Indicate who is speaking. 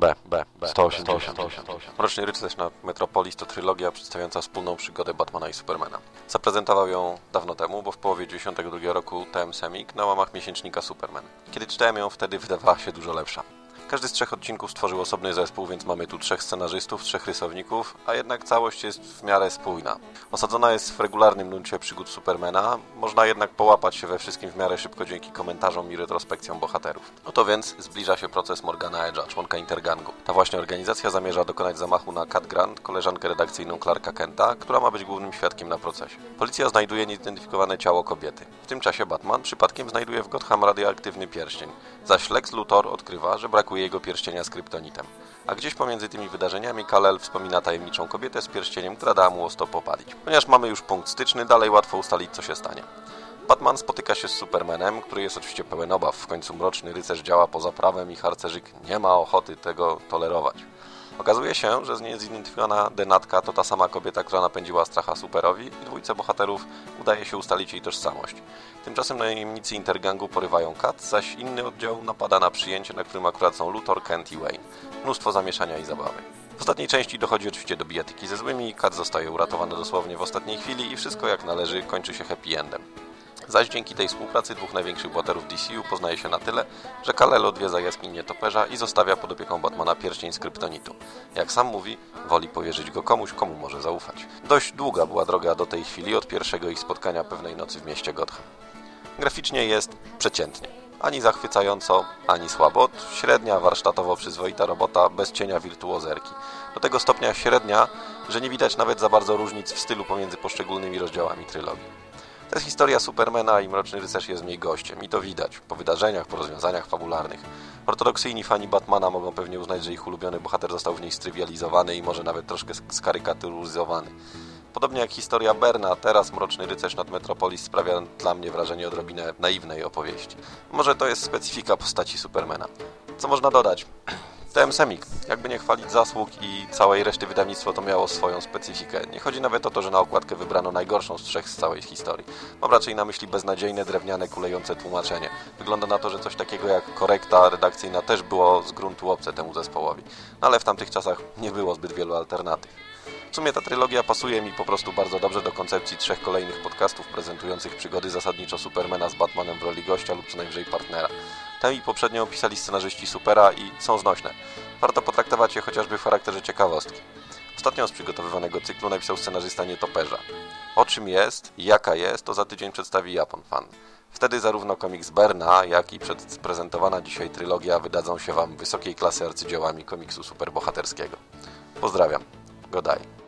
Speaker 1: B, B, B. 180. 180. Mroczny Rycerz na Metropolis to trylogia przedstawiająca wspólną przygodę Batmana i Supermana. Zaprezentował ją dawno temu, bo w połowie 92 roku TM Semik na łamach miesięcznika Superman. Kiedy czytałem ją wtedy wydawała się dużo lepsza. Każdy z trzech odcinków stworzył osobny zespół, więc mamy tu trzech scenarzystów, trzech rysowników, a jednak całość jest w miarę spójna. Osadzona jest w regularnym nuncie przygód Supermana, można jednak połapać się we wszystkim w miarę szybko dzięki komentarzom i retrospekcjom bohaterów. Oto więc zbliża się proces Morgana Edge'a, członka Intergangu. Ta właśnie organizacja zamierza dokonać zamachu na Cat Grant, koleżankę redakcyjną Clarka Kenta, która ma być głównym świadkiem na procesie. Policja znajduje niezidentyfikowane ciało kobiety. W tym czasie Batman przypadkiem znajduje w Gotham radioaktywny pierścień, zaś Lex Luthor odkrywa, że brakuje jego pierścienia z kryptonitem. A gdzieś pomiędzy tymi wydarzeniami Kal-El wspomina tajemniczą kobietę z pierścieniem, która dała mu ostro popalić. Ponieważ mamy już punkt styczny, dalej łatwo ustalić, co się stanie. Batman spotyka się z Supermanem, który jest oczywiście pełen obaw. W końcu mroczny rycerz działa poza prawem i harcerzyk nie ma ochoty tego tolerować. Okazuje się, że niezidentyfikowana denatka to ta sama kobieta, która napędziła stracha Superowi i dwójce bohaterów udaje się ustalić jej tożsamość. Tymczasem najemnicy Intergangu porywają Kat, zaś inny oddział napada na przyjęcie, na którym akurat są Luthor, Kent i Wayne. Mnóstwo zamieszania i zabawy. W ostatniej części dochodzi oczywiście do bijatyki ze złymi, Kat zostaje uratowana dosłownie w ostatniej chwili i wszystko jak należy kończy się happy endem. Zaś dzięki tej współpracy dwóch największych bohaterów DCU poznaje się na tyle, że Kal-El odwiedza jaskinię Toperza i zostawia pod opieką Batmana pierścień z kryptonitu. Jak sam mówi, woli powierzyć go komuś, komu może zaufać. Dość długa była droga do tej chwili od pierwszego ich spotkania pewnej nocy w mieście Gotham. Graficznie jest przeciętnie. Ani zachwycająco, ani słabo. Średnia, warsztatowo przyzwoita robota, bez cienia wirtuozerki. Do tego stopnia średnia, że nie widać nawet za bardzo różnic w stylu pomiędzy poszczególnymi rozdziałami trylogii. To jest historia Supermana i Mroczny Rycerz jest w niej gościem. I to widać po wydarzeniach, po rozwiązaniach fabularnych. Ortodoksyjni fani Batmana mogą pewnie uznać, że ich ulubiony bohater został w niej strywializowany i może nawet troszkę skarykaturyzowany. Podobnie jak historia Berna, teraz Mroczny Rycerz nad Metropolis sprawia dla mnie wrażenie odrobinę naiwnej opowieści. Może to jest specyfika postaci Supermana. Co można dodać? TM Semik. Jakby nie chwalić zasług i całej reszty wydawnictwo to miało swoją specyfikę. Nie chodzi nawet o to, że na okładkę wybrano najgorszą z trzech z całej historii. Mam raczej na myśli beznadziejne, drewniane, kulejące tłumaczenie. Wygląda na to, że coś takiego jak korekta redakcyjna też było z gruntu obce temu zespołowi. No ale w tamtych czasach nie było zbyt wielu alternatyw. W sumie ta trylogia pasuje mi po prostu bardzo dobrze do koncepcji trzech kolejnych podcastów prezentujących przygody zasadniczo Supermana z Batmanem w roli gościa lub co najwyżej partnera. Tę i poprzednią opisali scenarzyści Supera i są znośne. Warto potraktować je chociażby w charakterze ciekawostki. Ostatnią z przygotowywanego cyklu napisał scenarzysta Nietoperza. O czym jest i jaka jest, to za tydzień przedstawi Japon Fan. Wtedy zarówno komiks Berna, jak i prezentowana dzisiaj trylogia wydadzą się Wam wysokiej klasy arcydziełami komiksu superbohaterskiego. Pozdrawiam. Godaj.